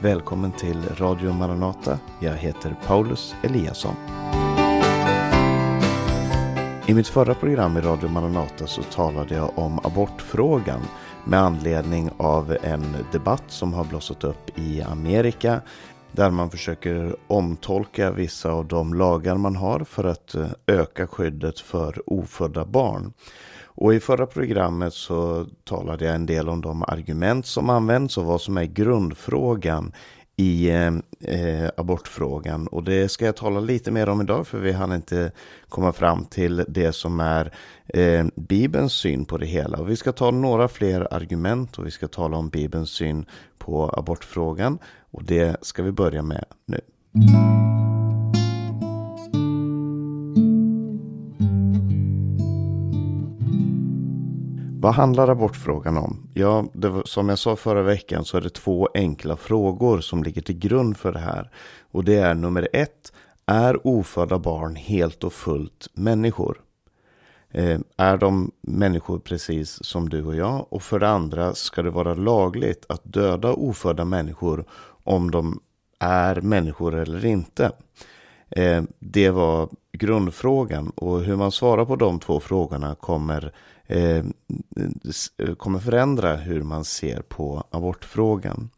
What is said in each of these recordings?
Välkommen till Radio Maranata. Jag heter Paulus Eliasson. I mitt förra program i Radio Maranata så talade jag om abortfrågan med anledning av en debatt som har blossat upp i Amerika där man försöker omtolka vissa av de lagar man har för att eh, öka skyddet för ofödda barn. Och i förra programmet så talade jag en del om de argument som används och vad som är grundfrågan i eh, eh, abortfrågan. Och det ska jag tala lite mer om idag för vi hann inte komma fram till det som är eh, Bibelns syn på det hela. Och vi ska ta några fler argument och vi ska tala om Bibelns syn på abortfrågan. Och det ska vi börja med nu. Vad handlar abortfrågan om? Ja, var, som jag sa förra veckan så är det två enkla frågor som ligger till grund för det här. Och det är nummer ett, är ofödda barn helt och fullt människor? Eh, är de människor precis som du och jag? Och för det andra, ska det vara lagligt att döda ofödda människor om de är människor eller inte? Eh, det var grundfrågan och hur man svarar på de två frågorna kommer Eh, eh, kommer förändra hur man ser på abortfrågan.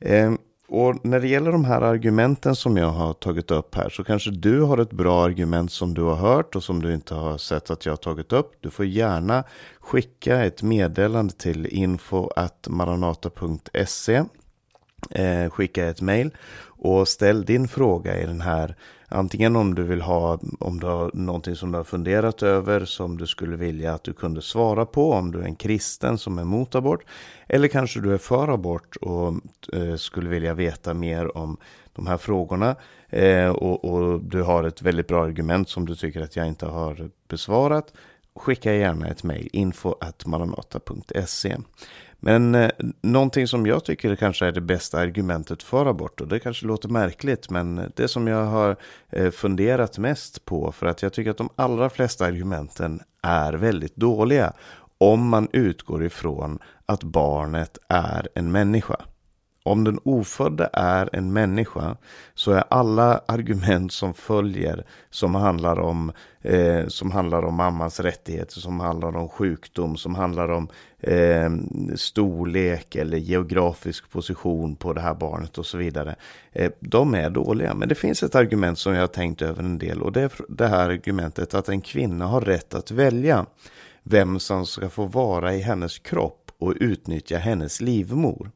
Eh, och när det gäller de här argumenten som jag har tagit upp här så kanske du har ett bra argument som du har hört och som du inte har sett att jag har tagit upp. Du får gärna skicka ett meddelande till info.maranata.se eh, Skicka ett mejl och ställ din fråga i den här Antingen om du vill ha, om du har någonting som du har funderat över som du skulle vilja att du kunde svara på, om du är en kristen som är mot abort. Eller kanske du är för abort och eh, skulle vilja veta mer om de här frågorna. Eh, och, och, du har ett väldigt bra argument som du tycker att jag inte har besvarat. Skicka gärna ett mejl, info men eh, någonting som jag tycker kanske är det bästa argumentet för abort, och det kanske låter märkligt, men det som jag har eh, funderat mest på, för att jag tycker att de allra flesta argumenten är väldigt dåliga, om man utgår ifrån att barnet är en människa. Om den ofödde är en människa så är alla argument som följer som handlar om, eh, som handlar om mammans rättigheter, som handlar om sjukdom, som handlar om eh, storlek eller geografisk position på det här barnet och så vidare. Eh, de är dåliga. Men det finns ett argument som jag har tänkt över en del och det är det här argumentet att en kvinna har rätt att välja vem som ska få vara i hennes kropp och utnyttja hennes livmor.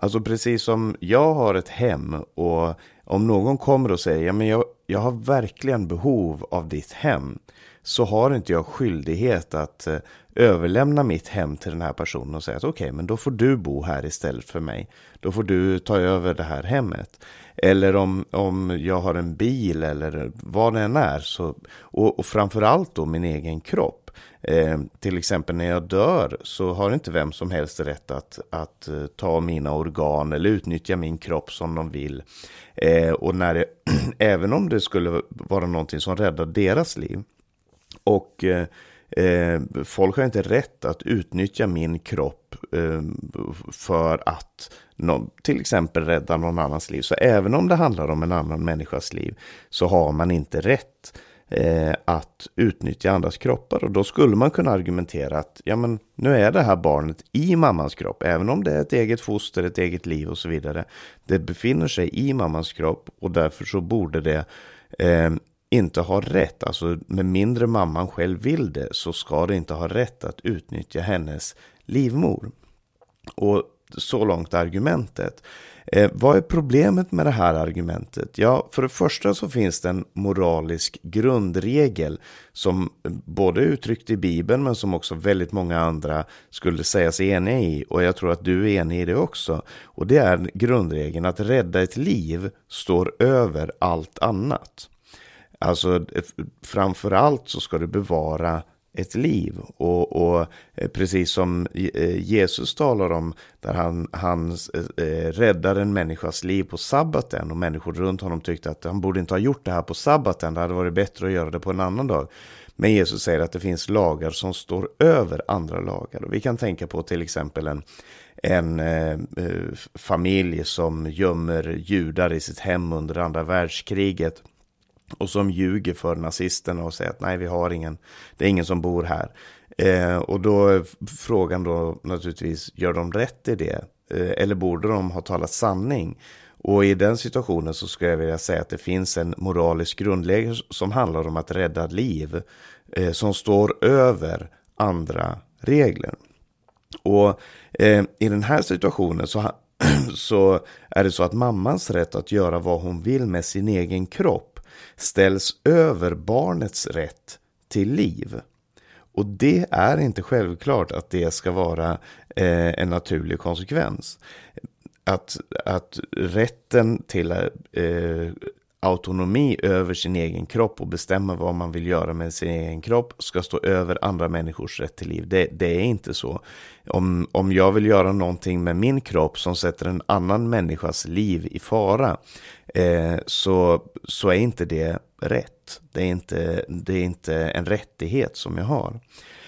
Alltså precis som jag har ett hem och om någon kommer och säger men jag, jag har verkligen behov av ditt hem så har inte jag skyldighet att eh, överlämna mitt hem till den här personen och säga att okej, okay, men då får du bo här istället för mig. Då får du ta över det här hemmet. Eller om, om jag har en bil eller vad det än är. Så, och, och framförallt då min egen kropp. Eh, till exempel när jag dör så har inte vem som helst rätt att, att eh, ta mina organ eller utnyttja min kropp som de vill. Eh, och när det, även om det skulle vara någonting som räddar deras liv. Och eh, eh folk har inte rätt att utnyttja min kropp eh, för att no, till exempel rädda någon annans liv. Så även om det handlar om en annan människas liv så har man inte rätt eh, att utnyttja andras kroppar. Och då skulle man kunna argumentera att ja, men nu är det här barnet i mammans kropp, även om det är ett eget foster, ett eget liv och så vidare. Det befinner sig i mammans kropp och därför så borde det eh, inte ha rätt, alltså med mindre mamman själv vill det, så ska det inte ha rätt att utnyttja hennes livmor. Och så långt argumentet. Eh, vad är problemet med det här argumentet? Ja, för det första så finns det en moralisk grundregel som både är uttryckt i Bibeln men som också väldigt många andra skulle säga sig eniga i och jag tror att du är enig i det också. Och det är grundregeln att rädda ett liv står över allt annat. Alltså framför allt så ska du bevara ett liv. Och, och eh, precis som eh, Jesus talar om, där han, han eh, räddar en människas liv på sabbaten och människor runt honom tyckte att han borde inte ha gjort det här på sabbaten, det hade varit bättre att göra det på en annan dag. Men Jesus säger att det finns lagar som står över andra lagar. Och vi kan tänka på till exempel en, en eh, familj som gömmer judar i sitt hem under andra världskriget och som ljuger för nazisterna och säger att nej, vi har ingen, det är ingen som bor här. Eh, och då är frågan då naturligtvis, gör de rätt i det? Eh, eller borde de ha talat sanning? Och i den situationen så skulle jag vilja säga att det finns en moralisk grundläggning som handlar om att rädda liv eh, som står över andra regler. Och eh, i den här situationen så, så är det så att mammans rätt att göra vad hon vill med sin egen kropp ställs över barnets rätt till liv. Och det är inte självklart att det ska vara eh, en naturlig konsekvens. Att, att rätten till eh, autonomi över sin egen kropp och bestämma vad man vill göra med sin egen kropp ska stå över andra människors rätt till liv. Det, det, är inte så. Om, om jag vill göra någonting med min kropp som sätter en annan människas liv i fara eh, så, så är inte det rätt. Det är inte, det är inte en rättighet som jag har.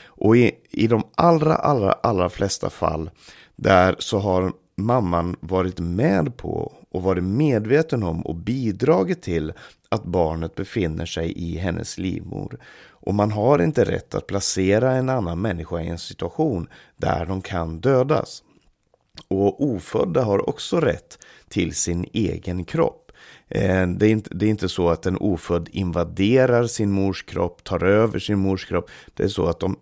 Och i, i de allra, allra, allra flesta fall där så har mamman varit med på och varit medveten om och bidragit till att barnet befinner sig i hennes livmor. Och man har inte rätt att placera en annan människa i en situation där de kan dödas. Och ofödda har också rätt till sin egen kropp. Eh, det är, inte, det är inte så att en ofödd invaderar sin mors kropp, tar över sin mors kropp. Det är så att de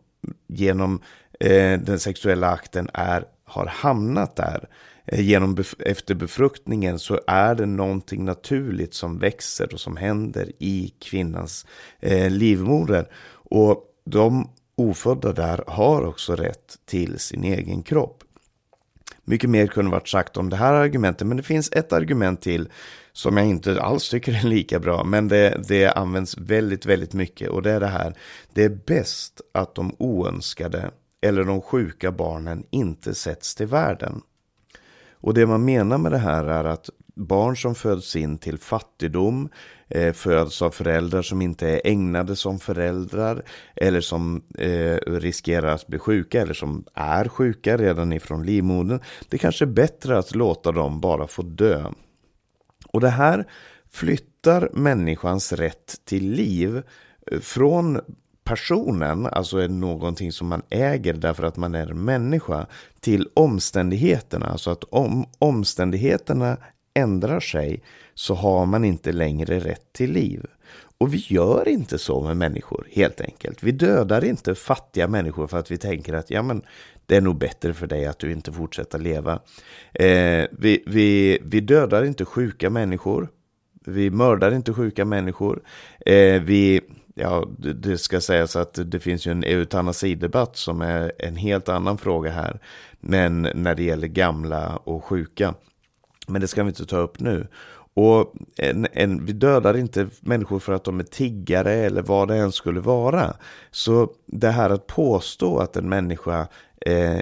genom eh, den sexuella akten är, har hamnat där. Eh, genom efter befruktningen så är det någonting naturligt som växer och som händer i kvinnans eh, livmoder. Och de ofödda där har också rätt till sin egen kropp. Mycket mer kunde varit sagt om det här argumentet, men det finns ett argument till som jag inte alls tycker är lika bra, men det, det används väldigt, väldigt mycket och det är det här. Det är bäst att de oönskade eller de sjuka barnen inte sätts till världen. Och det man menar med det här är att barn som föds in till fattigdom eh, föds av föräldrar som inte är ägnade som föräldrar eller som eh, riskerar att bli sjuka eller som är sjuka redan ifrån livmodern. Det kanske är bättre att låta dem bara få dö. Och det här flyttar människans rätt till liv eh, från personen, alltså är någonting som man äger därför att man är människa, till omständigheterna. Alltså att om omständigheterna ändrar sig så har man inte längre rätt till liv. Och vi gör inte så med människor helt enkelt. Vi dödar inte fattiga människor för att vi tänker att ja, men det är nog bättre för dig att du inte fortsätter leva. Eh, vi, vi, vi dödar inte sjuka människor. Vi mördar inte sjuka människor. Eh, vi ja, det ska sägas att det finns ju en eutanasidebatt som är en helt annan fråga här. Men när det gäller gamla och sjuka. Men det ska vi inte ta upp nu. Och en, en, vi dödar inte människor för att de är tiggare eller vad det än skulle vara. Så det här att påstå att en människa eh,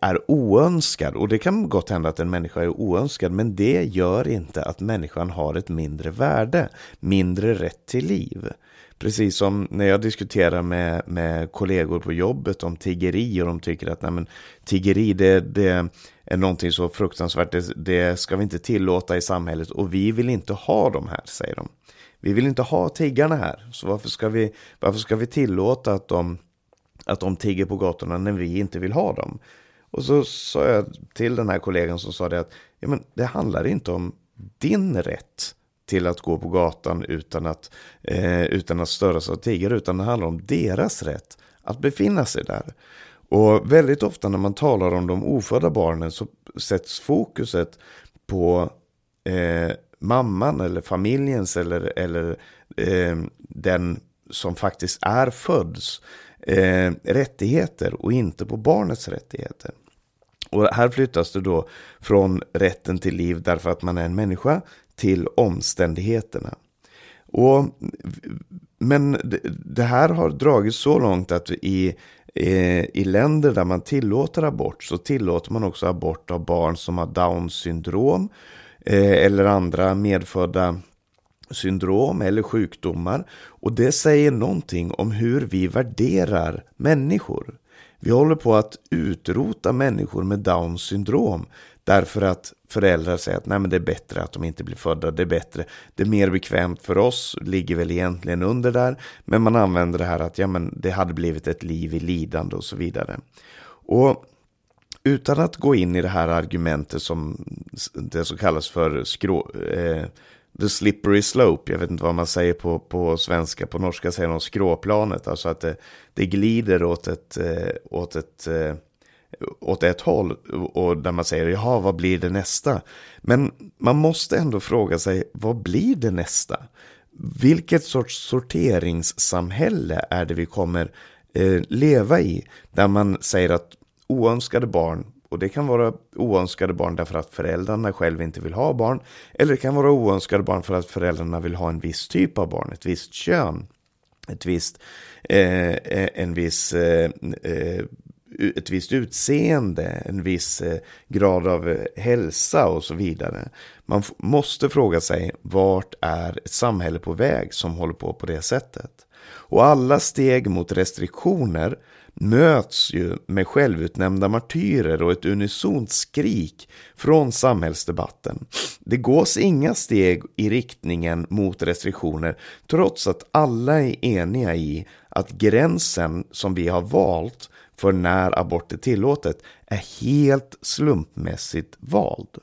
är oönskad, och det kan gott hända att en människa är oönskad, men det gör inte att människan har ett mindre värde, mindre rätt till liv. Precis som när jag diskuterar med, med kollegor på jobbet om tiggeri och de tycker att nej men, tiggeri det, det är någonting så fruktansvärt, det, det ska vi inte tillåta i samhället och vi vill inte ha dem här, säger de. Vi vill inte ha tiggarna här, så varför ska vi, varför ska vi tillåta att de, att de tigger på gatorna när vi inte vill ha dem? Och så sa jag till den här kollegan som sa det att ja, men det handlar inte om din rätt till att gå på gatan utan att, eh, utan att störas av tigrar, utan det handlar om deras rätt att befinna sig där. Och väldigt ofta när man talar om de ofödda barnen så sätts fokuset på eh, mamman eller familjens eller, eller eh, den som faktiskt är födds eh, rättigheter och inte på barnets rättigheter. Och här flyttas det då från rätten till liv därför att man är en människa till omständigheterna. Och, men det här har dragits så långt att i, eh, i länder där man tillåter abort så tillåter man också abort av barn som har Downs syndrom eh, eller andra medfödda syndrom eller sjukdomar. Och det säger någonting om hur vi värderar människor. Vi håller på att utrota människor med Downs syndrom därför att föräldrar säger att Nej, men det är bättre att de inte blir födda, det är bättre, det är mer bekvämt för oss, ligger väl egentligen under där, men man använder det här att ja, men det hade blivit ett liv i lidande och så vidare. Och utan att gå in i det här argumentet som det som kallas för skrå, eh, the slippery slope, jag vet inte vad man säger på, på svenska, på norska säger de skråplanet, alltså att det, det glider åt ett, eh, åt ett eh, åt ett håll och där man säger jaha vad blir det nästa? Men man måste ändå fråga sig vad blir det nästa? Vilket sorts sorteringssamhälle är det vi kommer eh, leva i? Där man säger att oönskade barn och det kan vara oönskade barn därför att föräldrarna själva inte vill ha barn. Eller det kan vara oönskade barn för att föräldrarna vill ha en viss typ av barn, ett visst kön. Ett visst, eh, en viss, eh, eh ett visst utseende, en viss eh, grad av eh, hälsa och så vidare. Man måste fråga sig vart är ett samhälle på väg som håller på på det sättet. Och alla steg mot restriktioner möts ju med självutnämnda martyrer och ett unisont skrik från samhällsdebatten. Det gås inga steg i riktningen mot restriktioner trots att alla är eniga i att gränsen som vi har valt för när abort är tillåtet är helt slumpmässigt vald.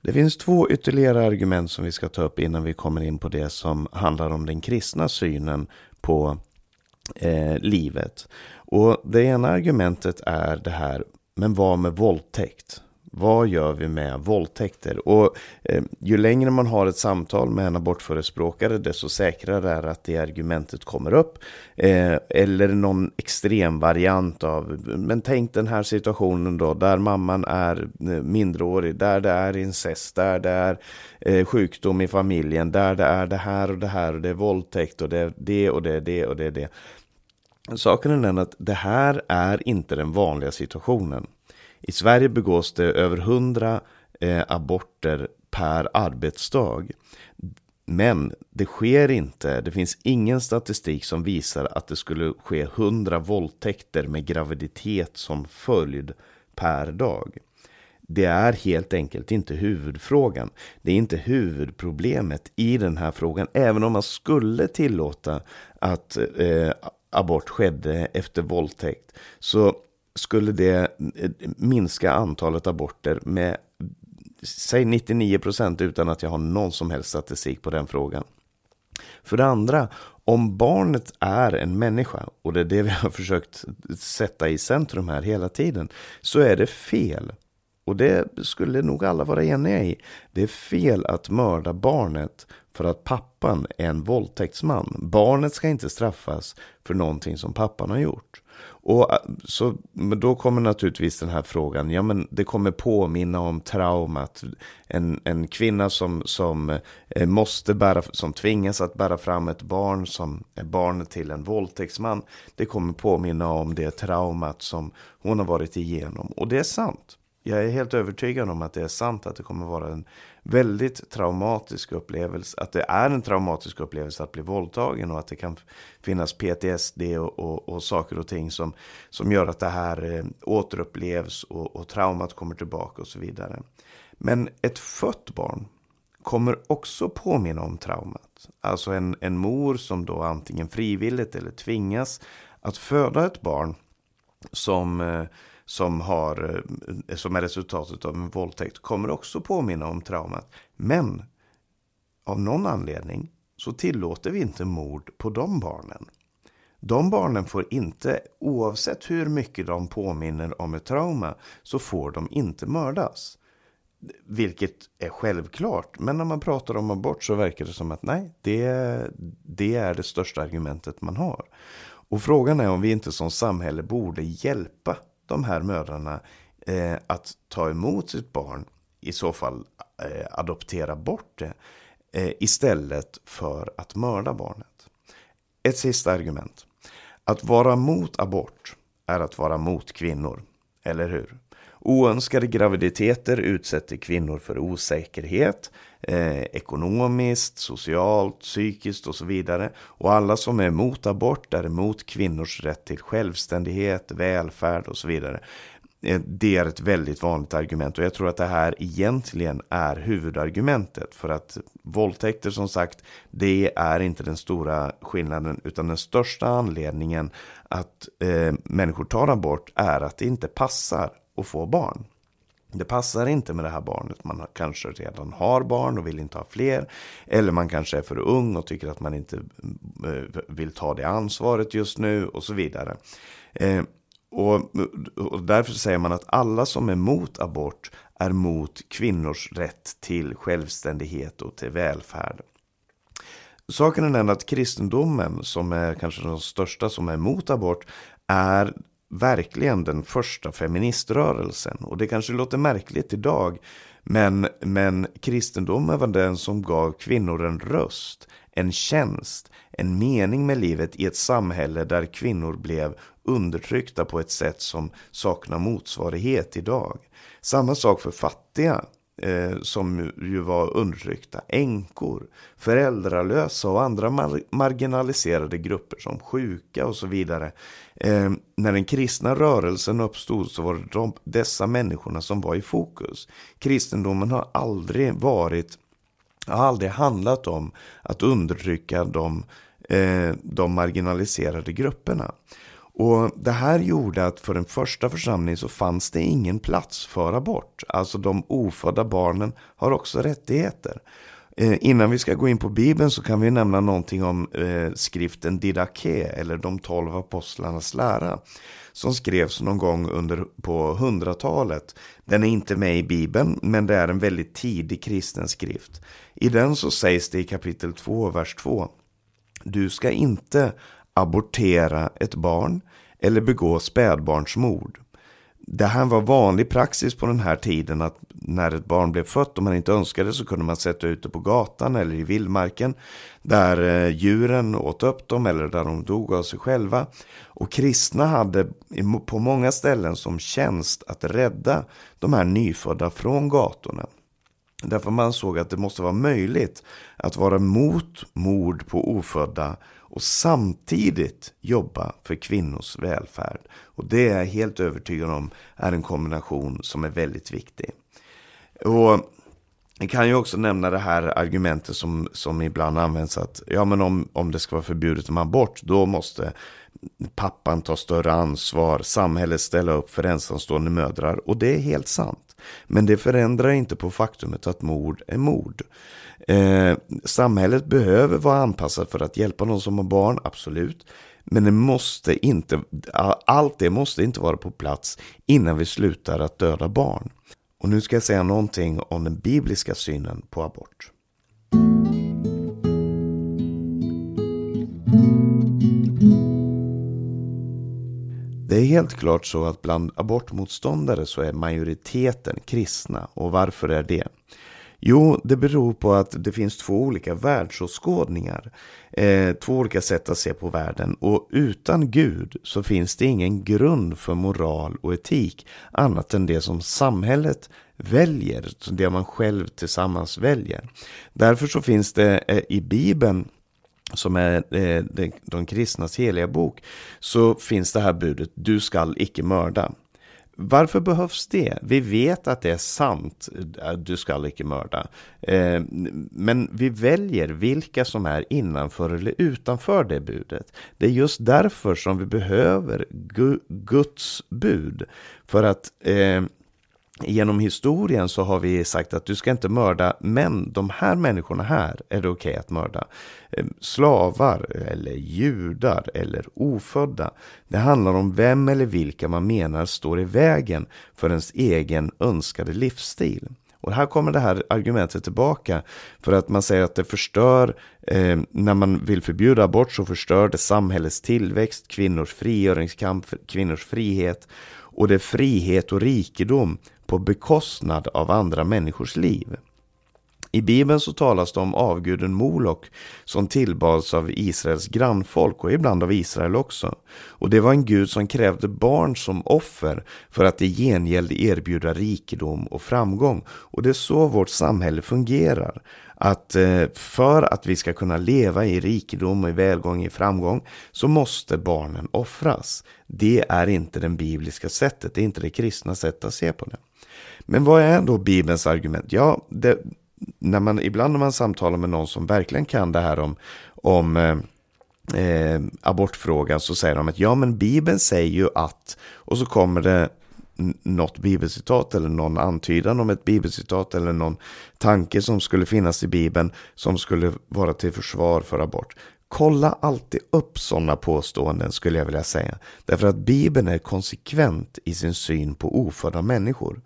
Det finns två ytterligare argument som vi ska ta upp innan vi kommer in på det som handlar om den kristna synen på eh, livet. Och det ena argumentet är det här, men vad med våldtäkt? Vad gör vi med våldtäkter? Och eh, ju längre man har ett samtal med en abortförespråkare desto säkrare är att det argumentet kommer upp. Eh, eller någon extrem variant av, men tänk den här situationen då, där mamman är eh, mindreårig, där det är incest, där det är eh, sjukdom i familjen, där det är det här och det här och det är våldtäkt och det är det och det är det och det är det. Saken är den att det här är inte den vanliga situationen. I Sverige begås det över 100 eh, aborter per arbetsdag. Men det sker inte, det finns ingen statistik som visar att det skulle ske 100 våldtäkter med graviditet som följd per dag. Det är helt enkelt inte huvudfrågan. Det är inte huvudproblemet i den här frågan. Även om man skulle tillåta att eh, abort skedde efter våldtäkt så skulle det eh, minska antalet aborter med säg 99 procent utan att jag har någon som helst statistik på den frågan. För det andra, om barnet är en människa, och det är det vi har försökt sätta i centrum här hela tiden, så är det fel. Och det skulle nog alla vara eniga i. Det är fel att mörda barnet för att pappan är en våldtäktsman. Barnet ska inte straffas för någonting som pappan har gjort. Och äh, så, men då kommer naturligtvis den här frågan, ja men det kommer påminna om traumat. En, en kvinna som, som eh, måste bära, som tvingas att bära fram ett barn som är barn till en våldtäktsman. Det kommer påminna om det traumat som hon har varit igenom. Och det är sant. Jag är helt övertygad om att det är sant att det kommer vara en väldigt traumatisk upplevelse. Att det är en traumatisk upplevelse att bli våldtagen och att det kan finnas PTSD och, och, och saker och ting som, som gör att det här eh, återupplevs och, och traumat kommer tillbaka och så vidare. Men ett fött barn kommer också påminna om traumat. Alltså en, en mor som då antingen frivilligt eller tvingas att föda ett barn som eh, som, har, eh, som är resultatet av en våldtäkt kommer också påminna om traumat. Men av någon anledning så tillåter vi inte mord på de barnen. De barnen får inte, oavsett hur mycket de påminner om ett trauma, så får de inte mördas. Vilket är självklart, men när man pratar om abort så verkar det som att nej, det, det är det största argumentet man har. Och frågan är om vi inte som samhälle borde hjälpa de här mödrarna eh, att ta emot sitt barn, i så fall eh, adoptera bort det. eh, istället för att mörda barnet. Ett sista argument. Att vara mot abort är att vara mot kvinnor, eller hur? Oönskade graviditeter utsätter kvinnor för osäkerhet, eh, ekonomiskt, socialt, psykiskt och så vidare. Och alla som är emot abort är emot kvinnors rätt till självständighet, välfärd och så vidare. Eh, det är ett väldigt vanligt argument och jag tror att det här egentligen är huvudargumentet. För att våldtäkter som sagt, det är inte den stora skillnaden utan den största anledningen att eh, människor tar abort är att det inte passar att få barn. Det passar inte med det här barnet. Man kanske redan har barn och vill inte ha fler. Eller man kanske är för ung och tycker att man inte eh, vill ta det ansvaret just nu och så vidare. Eh, och, och därför säger man att alla som är mot abort är mot kvinnors rätt till självständighet och till välfärd. Saken är den att kristendomen, som är kanske den största som är emot abort, är verkligen den första feministrörelsen. Och det kanske låter märkligt idag, men, men kristendomen var den som gav kvinnor en röst, en tjänst, en mening med livet i ett samhälle där kvinnor blev undertryckta på ett sätt som saknar motsvarighet idag. Samma sak för fattiga eh, som ju var undertryckta, änkor, föräldralösa och andra mar marginaliserade grupper som sjuka och så vidare. Eh, när den kristna rörelsen uppstod så var det de, dessa människorna som var i fokus. Kristendomen har aldrig varit, har aldrig handlat om att undertrycka de, eh, de marginaliserade grupperna. Och Det här gjorde att för den första församlingen så fanns det ingen plats för abort. Alltså de ofödda barnen har också rättigheter. Eh, innan vi ska gå in på Bibeln så kan vi nämna någonting om eh, skriften Didaké eller de tolv apostlarnas lära. Som skrevs någon gång under, på hundratalet. Den är inte med i Bibeln men det är en väldigt tidig kristen skrift. I den så sägs det i kapitel 2, vers 2. Du ska inte abortera ett barn eller begå spädbarnsmord. Det här var vanlig praxis på den här tiden att när ett barn blev fött och man inte önskade så kunde man sätta ut det på gatan eller i vildmarken där eh, djuren åt upp dem eller där de dog av sig själva. Och kristna hade på många ställen som tjänst att rädda de här nyfödda från gatorna. Därför man såg att det måste vara möjligt att vara mot mord på ofödda och samtidigt jobba för kvinnors välfärd. Och det är jag helt övertygad om är en kombination som är väldigt viktig. Och jag kan ju också nämna det här argumentet som, som ibland används att ja, men om, om det ska vara förbjudet med abort, då måste pappan ta större ansvar, samhället ställa upp för ensamstående mödrar. Och det är helt sant. Men det förändrar inte på faktumet att mord är mord. Eh, samhället behöver vara anpassat för att hjälpa de som har barn, absolut. Men det måste inte, allt det måste inte vara på plats innan vi slutar att döda barn. Och nu ska jag säga någonting om den bibliska synen på abort. Det är helt klart så att bland abortmotståndare så är majoriteten kristna. Och varför är det? Jo, det beror på att det finns två olika världsåskådningar. Eh, två olika sätt att se på världen. Och utan Gud så finns det ingen grund för moral och etik annat än det som samhället väljer, det man själv tillsammans väljer. Därför så finns det eh, i Bibeln som är eh, de kristnas heliga bok, så finns det här budet, du skall icke mörda. Varför behövs det? Vi vet att det är sant, eh, du skall icke mörda. Eh, men vi väljer vilka som är innanför eller utanför det budet. Det är just därför som vi behöver Guds bud. För att eh, genom historien så har vi sagt att du ska inte mörda, men de här människorna här är det okej okay att mörda. Ehm, slavar eller judar eller ofödda. Det handlar om vem eller vilka man menar står i vägen för ens egen önskade livsstil. Och här kommer det här argumentet tillbaka för att man säger att det förstör, eh, när man vill förbjuda abort så förstör det samhällets tillväxt, kvinnors frigöringskamp, kvinnors frihet och det är frihet och rikedom på bekostnad av andra människors liv. I Bibeln så talas det om avguden Molok som tillbads av Israels grannfolk och ibland av Israel också. Och det var en gud som krävde barn som offer för att i gengäld erbjuda rikedom och framgång. Och det är så vårt samhälle fungerar. Att eh, för att vi ska kunna leva i rikedom, i välgång, i framgång så måste barnen offras. Det är inte det bibliska sättet, det är inte det kristna sättet att se på det. Men vad är då Bibelns argument? Ja, det, när man, ibland när man samtalar med någon som verkligen kan det här om, om eh, eh abortfrågan så säger de att ja men Bibeln säger ju att och så kommer det något bibelcitat eller någon antydan om ett bibelcitat eller någon tanke som skulle finnas i Bibeln som skulle vara till försvar för abort. Kolla alltid upp sådana påståenden skulle jag vilja säga. Därför att Bibeln är konsekvent i sin syn på ofödda människor.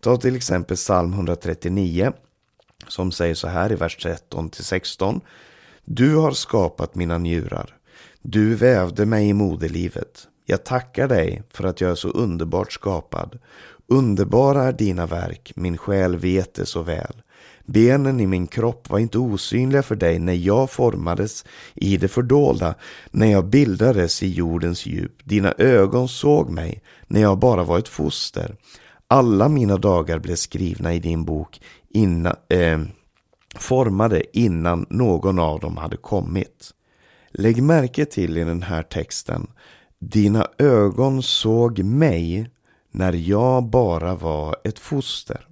Ta till exempel psalm 139 som säger så här i vers 13 till 16. Du har skapat mina njurar. Du vävde mig i moderlivet. Jag tackar dig för att jag är så underbart skapad. Underbara är dina verk, min själ vet det så väl. Benen i min kropp var inte osynliga för dig när jag formades i det fördolda, när jag bildades i jordens djup. Dina ögon såg mig när jag bara var ett foster. Alla mina dagar blev skrivna i din bok innan, eh, formade innan någon av dem hade kommit. Lägg märke till i den här texten. Dina ögon såg mig när jag bara var ett foster.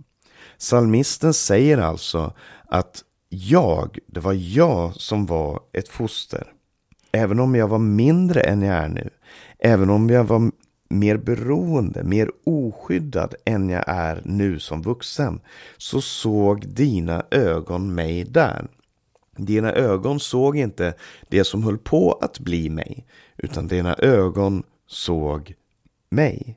Salmisten säger alltså att jag, det var jag som var ett foster. Även om jag var mindre än jag är nu. Även om jag var mer beroende, mer oskyddad än jag är nu som vuxen, så såg dina ögon mig där. Dina ögon såg inte det som höll på att bli mig, utan dina ögon såg mig.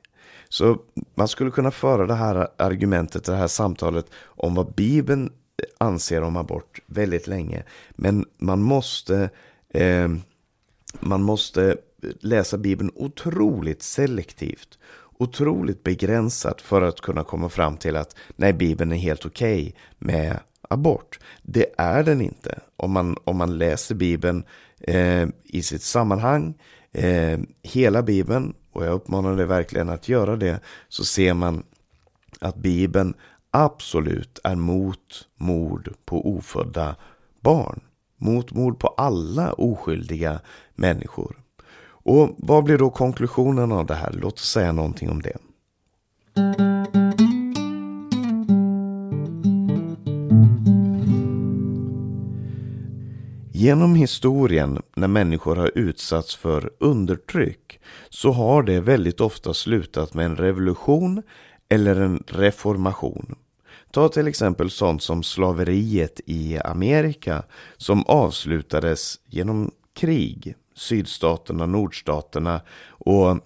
Så man skulle kunna föra det här argumentet, det här samtalet om vad Bibeln anser om abort väldigt länge. Men man måste, eh, man måste läsa Bibeln otroligt selektivt. Otroligt begränsat för att kunna komma fram till att nej, Bibeln är helt okej okay med abort. Det är den inte. Om man, om man läser Bibeln eh, i sitt sammanhang, eh, hela Bibeln, och jag uppmanar dig verkligen att göra det, så ser man att Bibeln absolut är mot mord på ofödda barn. Mot mord på alla oskyldiga människor. Och vad blir då konklusionen av det här? Låt oss säga någonting om det. Genom historien när människor har utsatts för undertryck så har det väldigt ofta slutat med en revolution eller en reformation. Ta till exempel sånt som slaveriet i Amerika som avslutades genom krig sydstaterna, nordstaterna och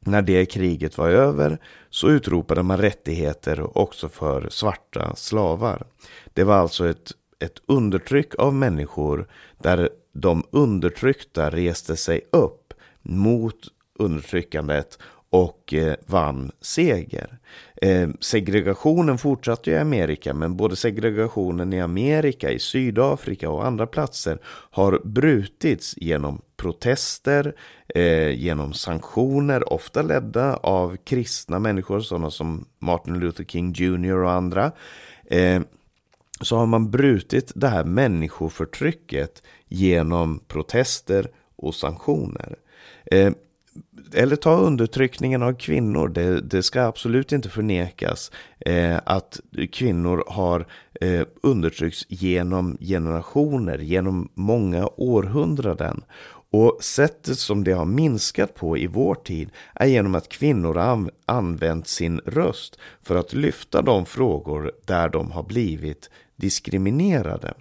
när det kriget var över så utropade man rättigheter också för svarta slavar. Det var alltså ett, ett undertryck av människor där de undertryckta reste sig upp mot undertryckandet och eh, vann seger. Eh, segregationen fortsatte i Amerika, men både segregationen i Amerika, i Sydafrika och andra platser har brutits genom protester, eh, genom sanktioner, ofta ledda av kristna människor, sådana som Martin Luther King Jr och andra så har man brutit det här människoförtrycket genom protester och sanktioner eh, eller ta undertryckningen av kvinnor. Det, det ska absolut inte förnekas eh, att kvinnor har eh, undertryckts genom generationer, genom många århundraden. Och sättet som det har minskat på i vår tid är genom att kvinnor har använt sin röst för att lyfta de frågor där de har blivit diskriminerade.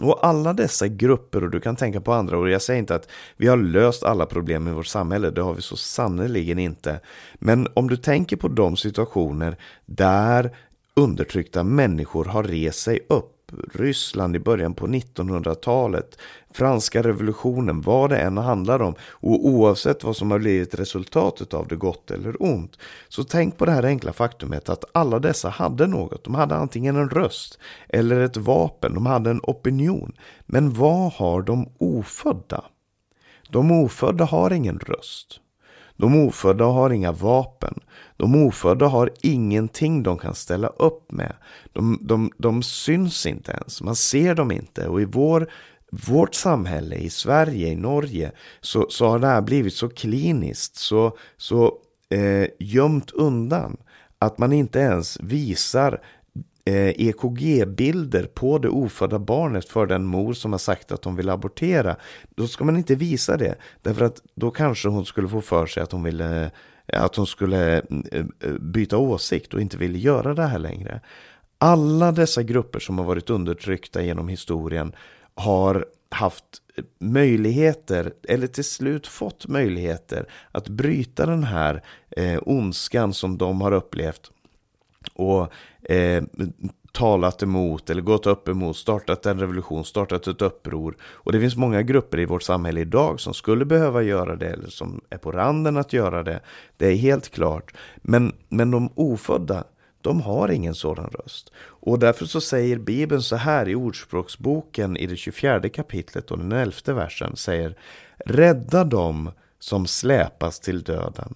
Och alla dessa grupper, och du kan tänka på andra, och jag säger inte att vi har löst alla problem i vårt samhälle, det har vi så sannerligen inte. Men om du tänker på de situationer där undertryckta människor har rest sig upp Ryssland i början på 1900-talet, franska revolutionen, vad det än handlar om och oavsett vad som har blivit resultatet av det gott eller ont. Så tänk på det här enkla faktumet att alla dessa hade något. De hade antingen en röst eller ett vapen, de hade en opinion. Men vad har de ofödda? De ofödda har ingen röst. De ofödda har inga vapen. De ofödda har ingenting de kan ställa upp med. De, de, de syns inte ens, man ser dem inte. Och i vår, vårt samhälle, i Sverige, i Norge, så, så har det här blivit så kliniskt, så, så eh, gömt undan att man inte ens visar eh, EKG-bilder på det ofödda barnet för den mor som har sagt att hon vill abortera. Då ska man inte visa det. Därför att då kanske hon skulle få för sig att hon ville att hon skulle eh, eh, byta åsikt och inte ville göra det här längre. Alla dessa grupper som har varit undertryckta genom historien har haft möjligheter, eller till slut fått möjligheter att bryta den här eh, ondskan som de har upplevt och eh, talat emot eller gått upp emot, startat en revolution, startat ett uppror. Och det finns många grupper i vårt samhälle idag som skulle behöva göra det eller som är på randen att göra det. Det är helt klart. Men, men de ofödda, de har ingen sådan röst. Och därför så säger Bibeln så här i Ordspråksboken i det 24 kapitlet och den 11 versen säger Rädda dem som släpas till döden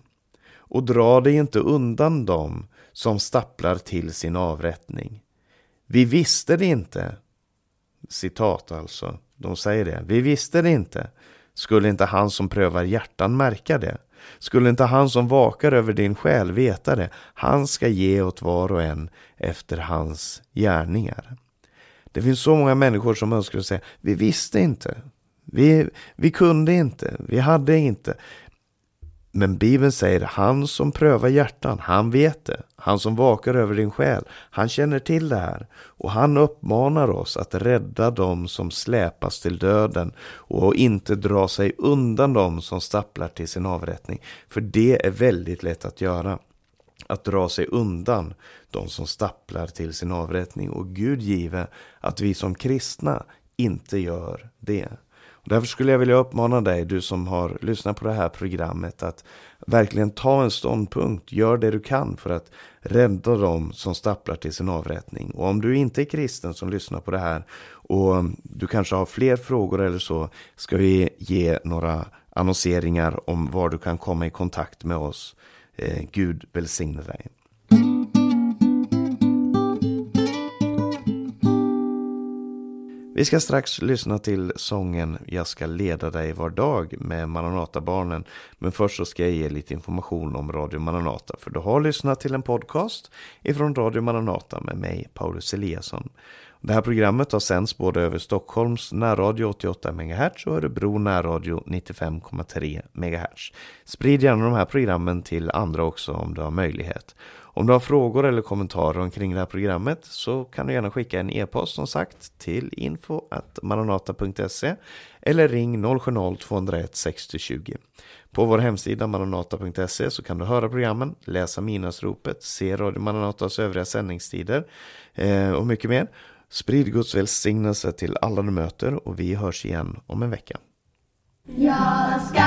och dra dig inte undan dem som stapplar till sin avrättning. Vi visste det inte. Citat alltså. De säger det. Vi visste det inte. Skulle inte han som prövar hjärtan märka det? Skulle inte han som vakar över din själ veta det? Han ska ge åt var och en efter hans gärningar. Det finns så många människor som önskar säga, vi visste inte. Vi, vi kunde inte, vi hade inte. Men Bibeln säger han som prövar hjärtan, han vet det. Han som vakar över din själ, han känner till det här. Och han uppmanar oss att rädda dem som släpas till döden och inte dra sig undan dem som stapplar till sin avrättning. För det är väldigt lätt att göra. Att dra sig undan de som stapplar till sin avrättning. Och Gud give att vi som kristna inte gör det. Därför skulle jag vilja uppmana dig, du som har lyssnat på det här programmet, att verkligen ta en ståndpunkt. Gör det du kan för att rädda dem som stapplar till sin avrättning. Och om du inte är kristen som lyssnar på det här och du kanske har fler frågor eller så, ska vi ge några annonseringar om var du kan komma i kontakt med oss. Eh, Gud välsigne dig. Vi ska strax lyssna till sången Jag ska leda dig var dag med Maranata-barnen. Men först så ska jag ge lite information om Radio Maranata. För du har lyssnat till en podcast ifrån Radio Maranata med mig, Paulus Eliasson. Det här programmet har sänds både över Stockholms närradio 88 MHz och Örebro närradio 95,3 MHz. Sprid gärna de här programmen till andra också om du har möjlighet. Om du har frågor eller kommentarer omkring det här programmet så kan du gärna skicka en e-post som sagt till info.maranata.se eller ring 070-201 6020. På vår hemsida maranata.se så kan du höra programmen, läsa minasropet, se Radio Maranatas övriga sändningstider eh, och mycket mer. Sprid Guds välsignelse till alla du möter och vi hörs igen om en vecka. Jag ska